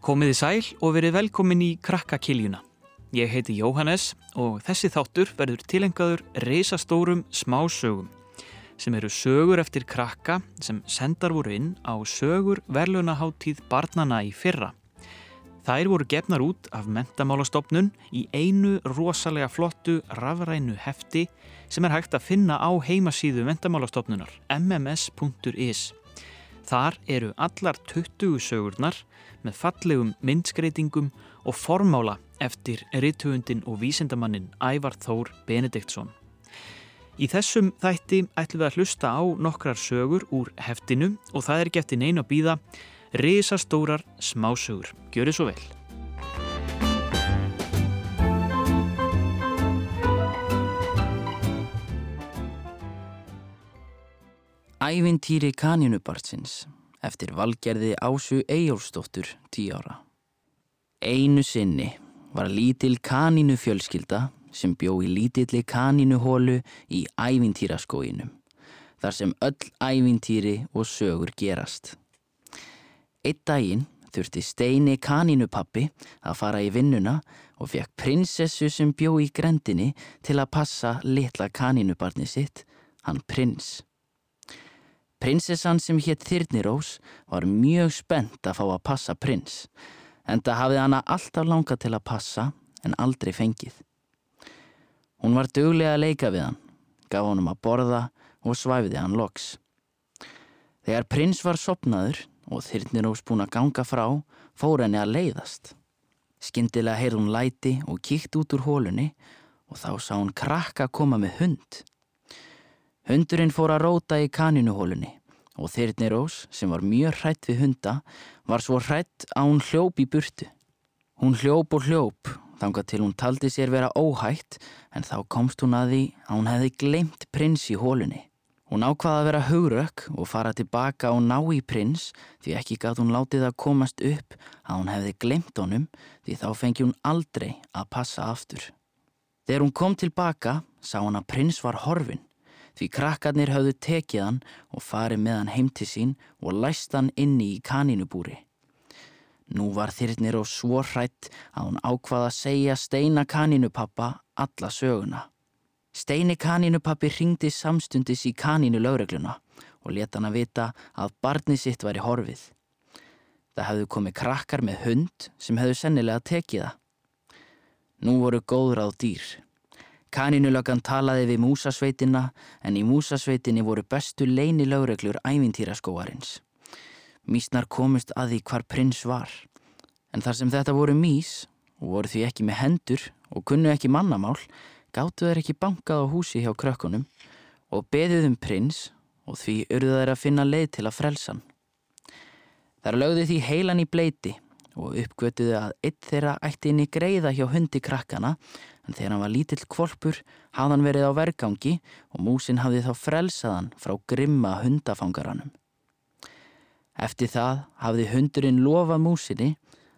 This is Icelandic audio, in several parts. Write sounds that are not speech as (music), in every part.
Komiði sæl og verið velkomin í Krakkakiljuna. Ég heiti Jóhannes og þessi þáttur verður tilengaður reysastórum smásögum sem eru sögur eftir krakka sem sendar voru inn á sögur verðlunaháttíð barnana í fyrra. Þær voru gefnar út af mentamálastofnun í einu rosalega flottu rafrænu hefti sem er hægt að finna á heimasíðu mentamálastofnunar mms.is. Þar eru allar 20 sögurnar með fallegum myndskreitingum og formála eftir rituundin og vísindamannin Ævar Þór Benediktsson. Í þessum þætti ætlum við að hlusta á nokkrar sögur úr heftinu og það er gett í neina býða risastórar smásögur. Gjör þið svo vel. Ævintýri kanínubartsins eftir valgerði Ásu Eyjólfsdóttur, tí ára. Einu sinni var lítil kanínu fjölskylda sem bjó í lítilli kanínuhólu í ævintýraskóinum, þar sem öll ævintýri og sögur gerast. Eitt daginn þurfti Steini kanínupappi að fara í vinnuna og fekk prinsessu sem bjó í grendinni til að passa litla kanínubarni sitt, hann prins. Prinsessan sem hétt Þyrnirós var mjög spennt að fá að passa prins, en það hafði hana alltaf langa til að passa en aldrei fengið. Hún var duglega að leika við hann, gaf honum að borða og svæfiði hann loks. Þegar prins var sopnaður og Þyrnirós búin að ganga frá, fór henni að leiðast. Skindilega heyrð hún læti og kíkt út úr hólunni og þá sá hún krakka koma með hund. Hundurinn fór að róta í kaninuhólunni og Þyrnirós, sem var mjög hrætt við hunda, var svo hrætt að hún hljóp í burtu. Hún hljóp og hljóp, þangað til hún taldi sér vera óhætt, en þá komst hún að því að hún hefði glemt prins í hólunni. Hún ákvaði að vera hugrökk og fara tilbaka og ná í prins því ekki gæt hún látið að komast upp að hún hefði glemt honum því þá fengi hún aldrei að passa aftur. Þegar hún kom tilbaka sá hún að prins var horfin því krakkarnir höfðu tekið hann og farið með hann heim til sín og læst hann inni í kanínubúri. Nú var þyrnir og svo hrætt að hún ákvaða að segja Steina kanínupappa alla söguna. Steini kanínupappi ringdi samstundis í kanínu lögregluna og leta hann að vita að barni sitt var í horfið. Það hefðu komið krakkar með hund sem hefðu sennilega tekið það. Nú voru góður á dýr. Kaninulögan talaði við músasveitina en í músasveitinni voru bestu leini lögreglur ævintýraskóarins. Mísnar komist að því hvar prins var. En þar sem þetta voru mís voru því ekki með hendur og kunnu ekki mannamál, gáttu þeir ekki bankað á húsi hjá krökkunum og beðið um prins og því urðu þeir að finna leið til að frelsan. Þar lögðu því heilan í bleiti og uppgötuðu að eitt þeirra ætti inn í greiða hjá hundi krakkana en þegar hann var lítill kvolpur hafði hann verið á vergangi og músin hafði þá frelsaðan frá grimma hundafangaranum. Eftir það hafði hundurinn lofað músinni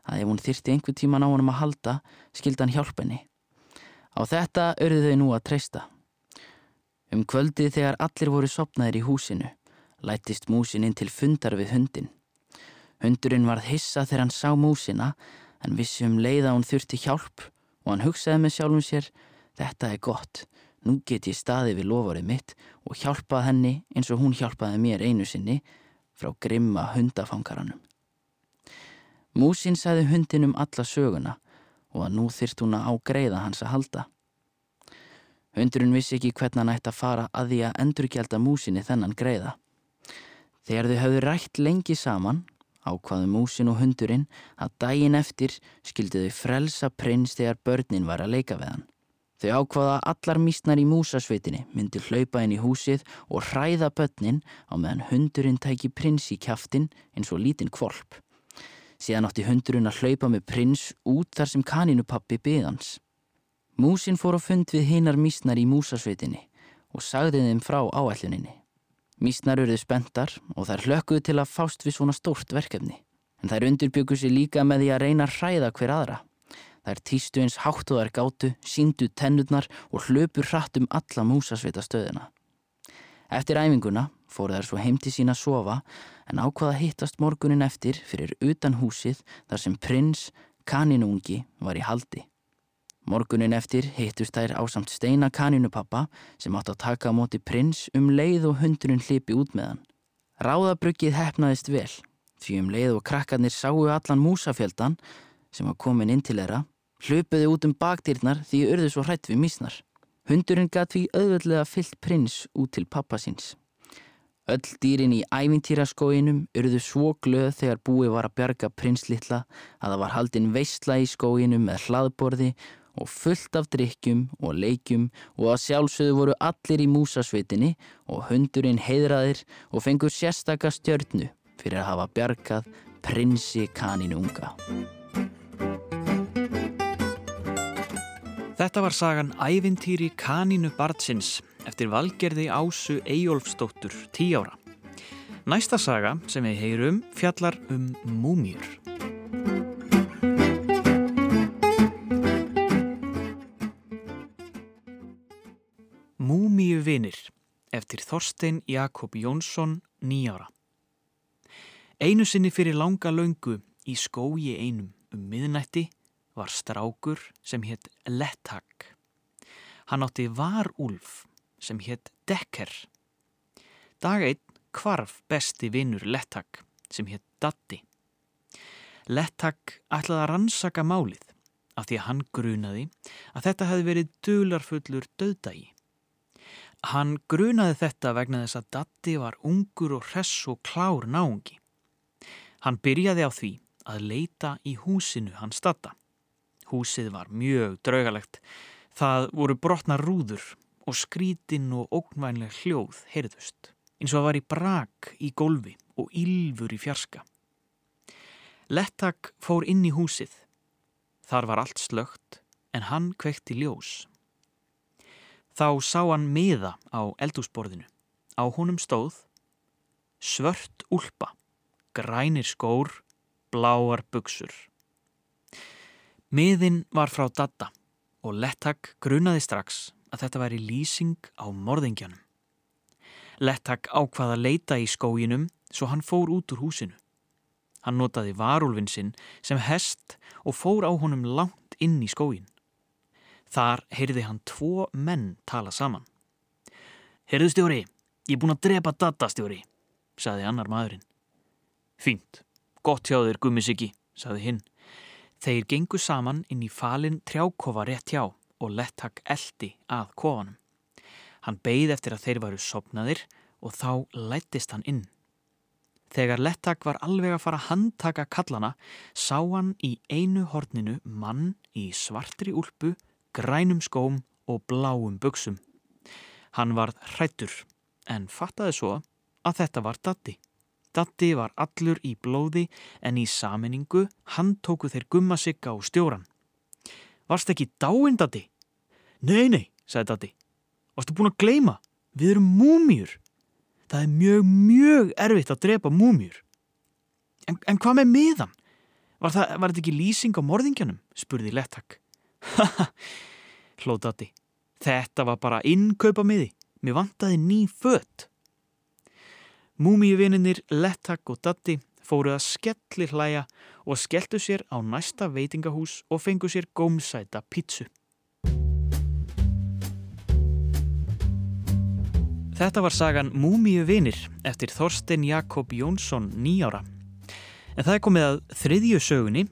að ef hún þyrti einhver tíman á hann að halda skildi hann hjálp henni. Á þetta örðu þau nú að treysta. Um kvöldið þegar allir voru sopnaðir í húsinu lætist músininn til fundar við hundin. Hundurinn varð hissa þegar hann sá músina en vissi um leiða hún þurfti hjálp og hann hugsaði með sjálfum sér þetta er gott, nú get ég staði við lofarið mitt og hjálpað henni eins og hún hjálpaði mér einu sinni frá grimma hundafangaranum. Músin sagði hundinum alla söguna og að nú þyrst hún að ágreiða hans að halda. Hundurinn vissi ekki hvernig hann ætti að fara að því að endurgjálta músinni þennan greiða. Þegar þau hafðu rætt lengi saman ákvaðu músin og hundurinn að daginn eftir skildi þau frelsa prins þegar börnin var að leika við hann. Þau ákvaða að allar mísnar í músasveitinni myndi hlaupa inn í húsið og hræða börnin á meðan hundurinn tæki prins í kjaftin eins og lítinn kvolp. Síðan átti hundurinn að hlaupa með prins út þar sem kanínupappi byðans. Músin fór á fund við hinnar mísnar í músasveitinni og sagði þeim frá áalluninni. Mísnar eruðu spentar og þær hlökkuðu til að fást við svona stórt verkefni. En þær undirbyggu sér líka með því að reyna að hræða hver aðra. Þær týstu eins hátt og þær gátu, síndu tennurnar og hlöpu hratt um alla músasveita stöðina. Eftir æfinguna fóru þær svo heimti sína að sofa en ákvaða hittast morgunin eftir fyrir utan húsið þar sem prins kaninungi var í haldi. Morgunin eftir hittust þær á samt steina kaninupappa sem átt að taka á móti prins um leið og hundurinn hlipi út með hann. Ráðabruggið hefnaðist vel því um leið og krakkarnir sáu allan músafjöldan sem var komin inn til þeirra hlupuði út um bakdýrnar því urðu svo hrætt við mísnar. Hundurinn gatt því auðvöldlega fyllt prins út til pappa síns. Öll dýrin í ævintýraskóginum urðu svo glöð þegar búi var að bjarga prinslitla að það var haldinn veistla í skóginum með hlaðborði og fullt af drikkjum og leikjum og að sjálfsögðu voru allir í músasvitinni og hundurinn heiðraðir og fengur sérstaka stjörnu fyrir að hafa bjargað prinsi kaninunga. Þetta var sagan Ævintýri kanínu barnsins eftir valgerði Ásu Eyjólfsdóttur 10 ára. Næsta saga sem við heyrum fjallar um múmjur. Vinir eftir Þorstein Jakob Jónsson 9 ára. Einu sinni fyrir langa laungu í skógi einum um miðnætti var strákur sem hétt Letthag. Hann átti varúlf sem hétt Dekker. Dag einn kvarf besti vinnur Letthag sem hétt Datti. Letthag ætlaði að rannsaka málið af því að hann grunaði að þetta hefði verið dularfullur döðdagi. Hann grunaði þetta vegna þess að Datti var ungur og hress og klár náungi. Hann byrjaði á því að leita í húsinu hans Datta. Húsið var mjög draugalegt. Það voru brotna rúður og skrítinn og ógnvænleg hljóð heyrðust. Eins og að var í brak í gólfi og ylfur í fjarska. Lettak fór inn í húsið. Þar var allt slögt en hann kvekti ljós. Þá sá hann miða á eldúsborðinu. Á honum stóð svört úlpa, grænir skór, bláar buksur. Miðin var frá Dada og Lettak grunaði strax að þetta væri lýsing á morðingjanum. Lettak ákvaða leita í skóginum svo hann fór út úr húsinu. Hann notaði varúlfin sinn sem hest og fór á honum langt inn í skógin. Þar heyrði hann tvo menn tala saman. Heyrðu stjóri, ég er búin að drepa Dada stjóri, saði annar maðurinn. Fínt, gott hjá þér gummisiki, saði hinn. Þeir gengu saman inn í falin trjákofa rétt hjá og Lettak eldi að kofanum. Hann beigð eftir að þeir varu sopnaðir og þá lættist hann inn. Þegar Lettak var alveg að fara að handtaka kallana sá hann í einu horninu mann í svartri úlpu, grænum skóm og bláum buksum. Hann var hrættur en fattaði svo að þetta var Datti. Datti var allur í blóði en í saminningu hann tóku þeir gumma sigga á stjóran. Varst ekki dáinn Datti? Nei, nei, sagði Datti. Varstu búin að gleima? Við erum múmjur. Það er mjög, mjög erfitt að drepa múmjur. En, en hvað með miðan? Var, það, var þetta ekki lýsing á morðingjanum? spurði Lettak. (laughs) Haha, hlóð Datti. Þetta var bara innkaupa miði. Mér vantaði ný fött. Múmíuvininir Lettak og Datti fóru að skelli hlæja og skelltu sér á næsta veitingahús og fengu sér gómsæta pítsu. Þetta var sagan Múmíuvinir eftir Þorstein Jakob Jónsson nýjára. En það er komið að þriðju sögunni,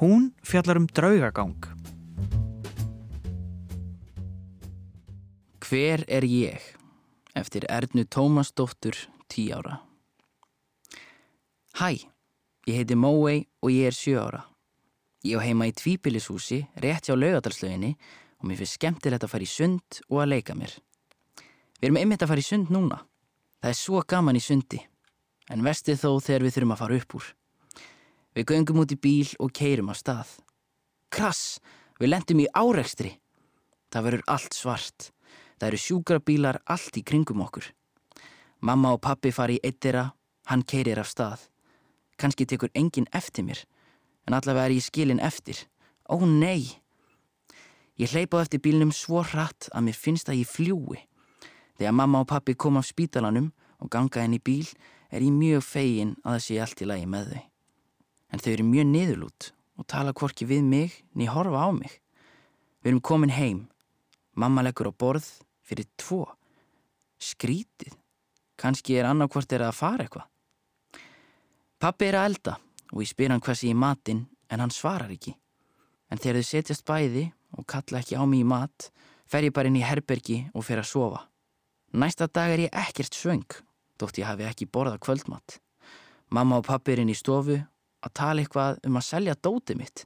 hún fjallar um draugagang. Hver er ég? Eftir Ernu Tómasdóttur, 10 ára. Hæ, ég heiti Móei og ég er 7 ára. Ég á heima í tvíbillishúsi rétt hjá laugadalslauginni og mér finnst skemmtilegt að fara í sund og að leika mér. Við erum einmitt að fara í sund núna. Það er svo gaman í sundi. En vestið þó þegar við þurfum að fara upp úr. Við göngum út í bíl og keirum á stað. Krass, við lendum í árekstri. Það verður allt svart. Það eru sjúkrabílar allt í kringum okkur. Mamma og pappi fari í eittira, hann keirir af stað. Kanski tekur enginn eftir mér, en allavega er ég skilin eftir. Ó nei! Ég hleypa á eftir bílnum svo hratt að mér finnst að ég fljúi. Þegar mamma og pappi kom af spítalanum og ganga inn í bíl er ég mjög fegin að það sé allt í lagi með þau. En þau eru mjög niðurlút og tala hvorki við mig ný horfa á mig. Við erum komin heim. Mamma leggur á borð fyrir tvo. Skrítið. Kanski er annarkvort er að fara eitthvað. Pappi er að elda og ég spyr hann hvað sé í matinn en hann svarar ekki. En þegar þau setjast bæði og kalla ekki á mig í mat, fer ég bara inn í herbergi og fer að sofa. Næsta dag er ég ekkert svöng, þótt ég hafi ekki borðað kvöldmatt. Mamma og pappi er inn í stofu að tala eitthvað um að selja dótið mitt.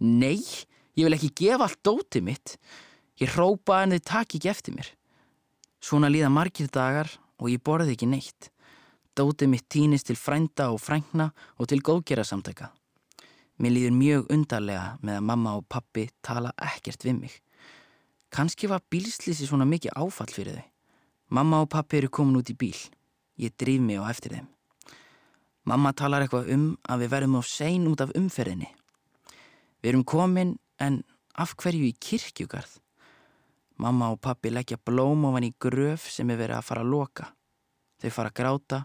Nei, ég vil ekki gefa allt dótið mitt. Ég hrópa en þau takk ekki eftir mér. Svona líða margir dagar og ég borði ekki neitt. Dótið mitt týnist til frænda og frængna og til góðgerarsamtaka. Mér líður mjög undarlega með að mamma og pappi tala ekkert við mig. Kanski var bílslýsi svona mikið áfall fyrir þau. Mamma og pappi eru komin út í bíl. Ég drýf mig á eftir þeim. Mamma talar eitthvað um að við verðum á sein út af umferðinni. Við erum komin en af hverju í kirkjugarð? Mamma og pappi leggja blóm ofan í gröf sem er verið að fara að loka. Þau fara að gráta.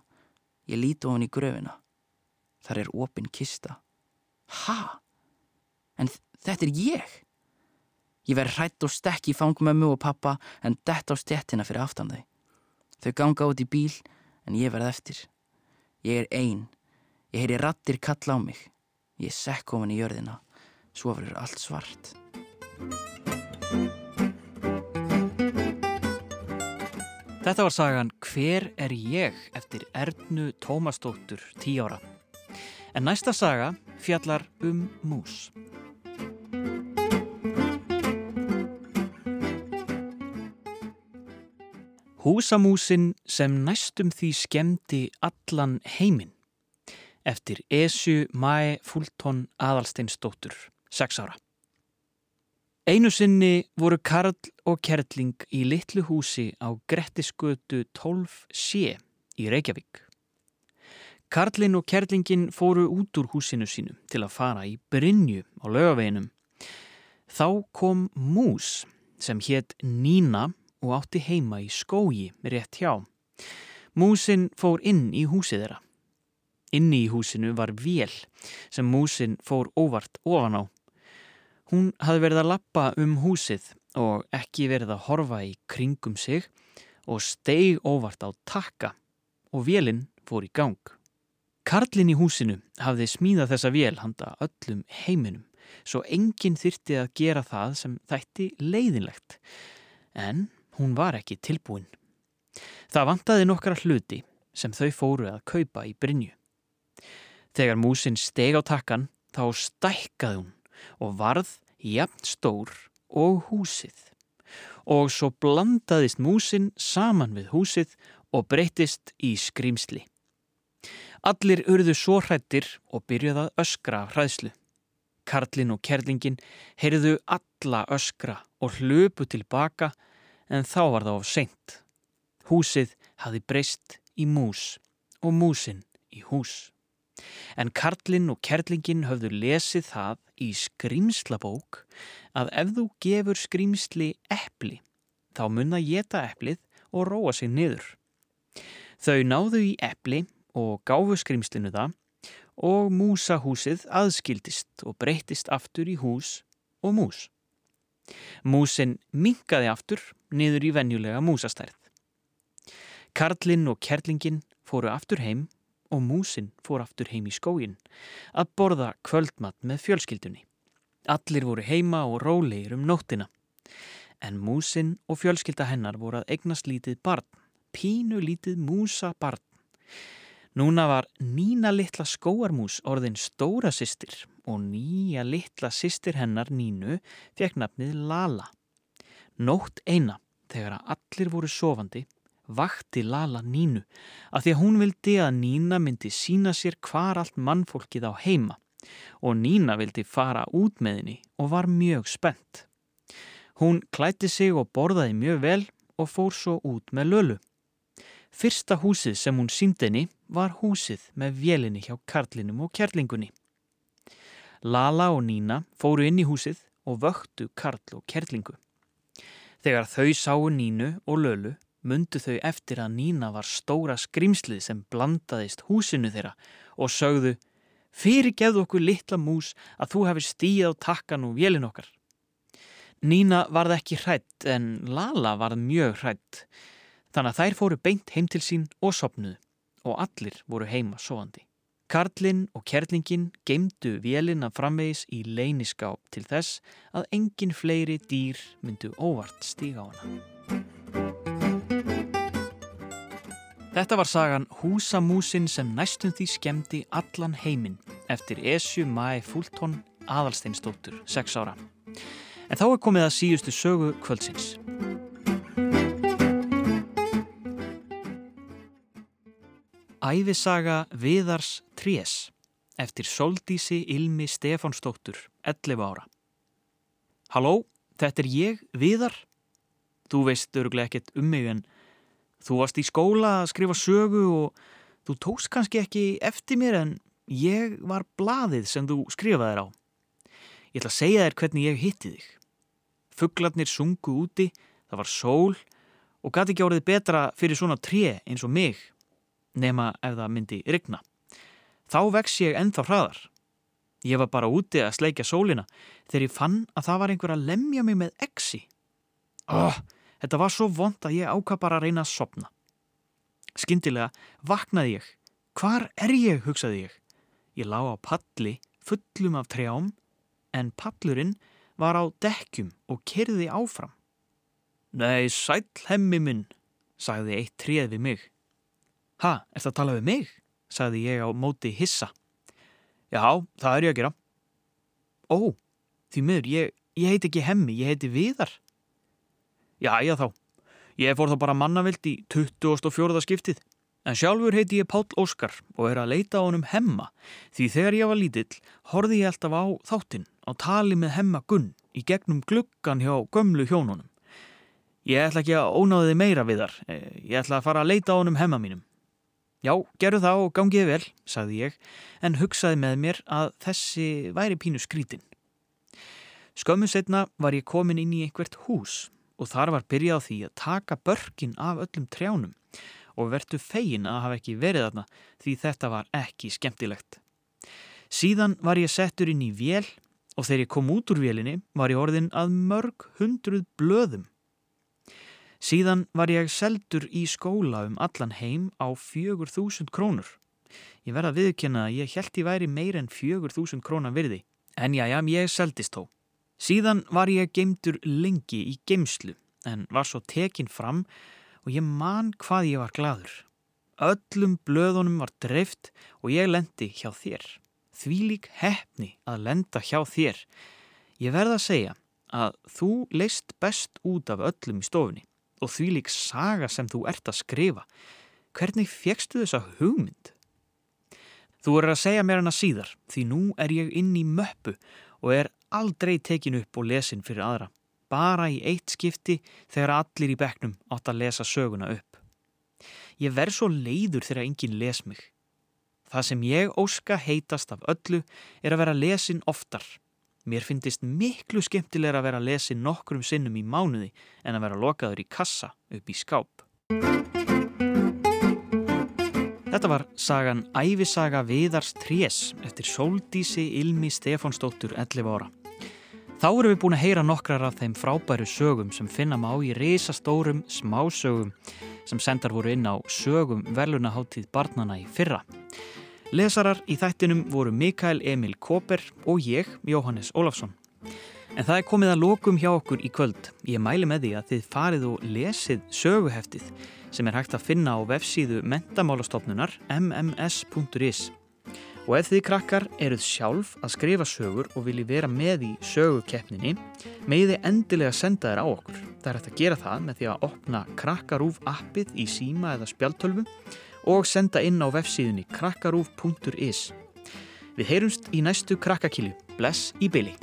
Ég líti ofan í gröfina. Þar er opin kista. Hæ? En þetta er ég? Ég verð hrætt og stekk í fangmömmu og pappa en dett á stjettina fyrir aftan þau. Þau ganga út í bíl en ég verð eftir. Ég er einn. Ég heyri rattir kalla á mig. Ég sekk ofan í jörðina. Svo verður allt svart. Þetta var sagan Hver er ég eftir Ernu Tómasdóttur, tí ára. En næsta saga fjallar um mús. Húsamúsin sem næstum því skemmti allan heiminn eftir Esju Mae Fulton Adalsteinsdóttur, 6 ára. Einu sinni voru Karl og Kerling í litlu húsi á Grettisgötu 12C í Reykjavík. Karlinn og kerlingin fóru út úr húsinu sínu til að fara í Brynju á lögaveginum. Þá kom mús sem hétt Nína og átti heima í skógi rétt hjá. Músin fór inn í húsið þeirra. Inni í húsinu var vél sem músin fór óvart ofan á. Hún hafði verið að lappa um húsið og ekki verið að horfa í kringum sig og steig óvart á takka og vélinn fór í gang. Karlinn í húsinu hafði smíðað þessa vél handa öllum heiminum svo enginn þyrti að gera það sem þætti leiðinlegt en hún var ekki tilbúin. Það vantaði nokkra hluti sem þau fóru að kaupa í Brynju. Þegar músin steg á takkan þá stækkaði hún og varð jafn stór og húsið og svo blandaðist músin saman við húsið og breytist í skrýmsli. Allir urðu svo hrættir og byrjuð að öskra hræðslu. Karlinn og kerlingin heyrðu alla öskra og hlöpu tilbaka en þá var það of seint. Húsið hafi breyst í mús og músin í hús. En Karlinn og kerlingin höfðu lesið það í skrýmslabók að ef þú gefur skrýmsli eppli þá munna geta epplið og róa sig niður. Þau náðu í eppli og gáfu skrimslinu það og músahúsið aðskildist og breytist aftur í hús og mús. Músin minkaði aftur niður í venjulega músastærð. Karlinn og kerlingin fóru aftur heim og músin fór aftur heim í skógin að borða kvöldmatt með fjölskyldunni. Allir voru heima og rólegir um nóttina. En músin og fjölskylda hennar voru að eignast lítið barn, pínu lítið músa barn. Núna var Nína litla skóarmús orðin stóra sýstir og nýja litla sýstir hennar Nínu fekk nafnið Lala. Nótt eina, þegar að allir voru sofandi, vakti Lala Nínu að því að hún vildi að Nína myndi sína sér hvar allt mannfólkið á heima og Nína vildi fara út með henni og var mjög spennt. Hún klætti sig og borðaði mjög vel og fór svo út með lölu. Fyrsta húsið sem hún síndinni var húsið með vélinni hjá Karlinum og Kjerlingunni. Lala og Nína fóru inn í húsið og vöktu Karl og Kjerlingu. Þegar þau sáu Nínu og Lölu mundu þau eftir að Nína var stóra skrimslið sem blandaðist húsinu þeirra og sögðu Fyrirgefðu okkur litla mús að þú hefur stíð á takkan og vélin okkar. Nína varð ekki hrætt en Lala varð mjög hrætt. Þannig að þær fóru beint heim til sín og sopnuðu og allir voru heima sofandi. Karlinn og kerlingin geimdu vélina framvegis í leyniskáp til þess að engin fleiri dýr myndu óvart stíga á hana. Þetta var sagan Húsamúsin sem næstum því skemmti allan heiminn eftir Esju Mæ Fúltón aðalsteinstóttur, 6 ára. En þá er komið að síðustu sögu kvöldsins. Ævisaga Viðars Trés eftir Soldísi Ilmi Stefánsdóttur, 11 ára. Halló, þetta er ég, Viðar. Þú veist öruglega ekkert um mig en Þú varst í skóla að skrifa sögu og þú tókst kannski ekki eftir mér en ég var blaðið sem þú skrifaðir á. Ég ætla að segja þér hvernig ég hitti þig. Fugglarnir sungu úti, það var sól og gæti ekki árið betra fyrir svona tré eins og mig, nema ef það myndi rigna. Þá vex ég ennþá hraðar. Ég var bara úti að sleikja sólina þegar ég fann að það var einhver að lemja mig með exi. Óh! Oh, Þetta var svo vond að ég ákvað bara að reyna að sopna. Skyndilega vaknaði ég. Hvar er ég, hugsaði ég. Ég lá á palli fullum af trjám en pallurinn var á dekkjum og kerði áfram. Nei, sæl hemmi minn, sagði eitt tréð við mig. Ha, er það að tala við mig? sagði ég á móti hissa. Já, það er ég að gera. Ó, því miður, ég, ég heiti ekki hemmi, ég heiti Viðar. Já þá. Ég fór þá bara mannavilt í 24. skiptið. En sjálfur heiti ég Páll Óskar og er að leita á honum hemma því þegar ég var lítill horfi ég alltaf á þáttinn á tali með hemma Gunn í gegnum gluggan hjá gömlu hjónunum. Ég ætla ekki að ónáði meira við þar. Eh, ég ætla að fara að leita á honum hemma mínum. Já, gerðu það og gangið vel, sagði ég, en hugsaði með mér að þessi væri pínu skrítin. Skömmu setna var ég komin inn í einhvert hús og þar var byrjað því að taka börkin af öllum trjánum og vertu fegin að hafa ekki verið þarna því þetta var ekki skemmtilegt. Síðan var ég settur inn í vél og þegar ég kom út úr vélinni var ég orðin að mörg hundruð blöðum. Síðan var ég seldur í skóla um allan heim á fjögur þúsund krónur. Ég verða að viðkjöna að ég held ég væri meir en fjögur þúsund krónar virði en já, já, ég seldist þó. Síðan var ég geimdur lengi í geimslu en var svo tekin fram og ég man hvað ég var gladur. Öllum blöðunum var dreift og ég lendi hjá þér. Því lík hefni að lenda hjá þér. Ég verða að segja að þú leist best út af öllum í stofunni og því lík saga sem þú ert að skrifa. Hvernig fegstu þessa hugmynd? Þú er að segja mér hana síðar því nú er ég inn í möppu og er aldrei tekin upp og lesin fyrir aðra. Bara í eitt skipti þegar allir í bekknum átt að lesa söguna upp. Ég verð svo leiður þegar enginn les mig. Það sem ég óska heitast af öllu er að vera lesin oftar. Mér finnist miklu skemmtilega að vera lesin nokkrum sinnum í mánuði en að vera lokaður í kassa upp í skáp. Þetta var sagan Ævisaga Viðars Trés eftir Sóldísi Ilmi Stefánsdóttur 11 ára. Þá erum við búin að heyra nokkrar af þeim frábæru sögum sem finna má í reysastórum smásögum sem sendar voru inn á sögum velunaháttíð barnana í fyrra. Lesarar í þættinum voru Mikael Emil Koper og ég, Jóhannes Ólafsson. En það er komið að lokum hjá okkur í kvöld. Ég mæli með því að þið farið og lesið söguheftið sem er hægt að finna á vefsíðu mentamálastofnunar mms.is. Og ef þið krakkar eruð sjálf að skrifa sögur og vilji vera með í sögukeppninni, megið þið endilega senda þér á okkur. Það er hægt að gera það með því að opna krakkarúf appið í síma eða spjaltölvu og senda inn á vefsíðunni krakkarúf.is. Við heyrumst í næstu krakkakilju. Bless í byli.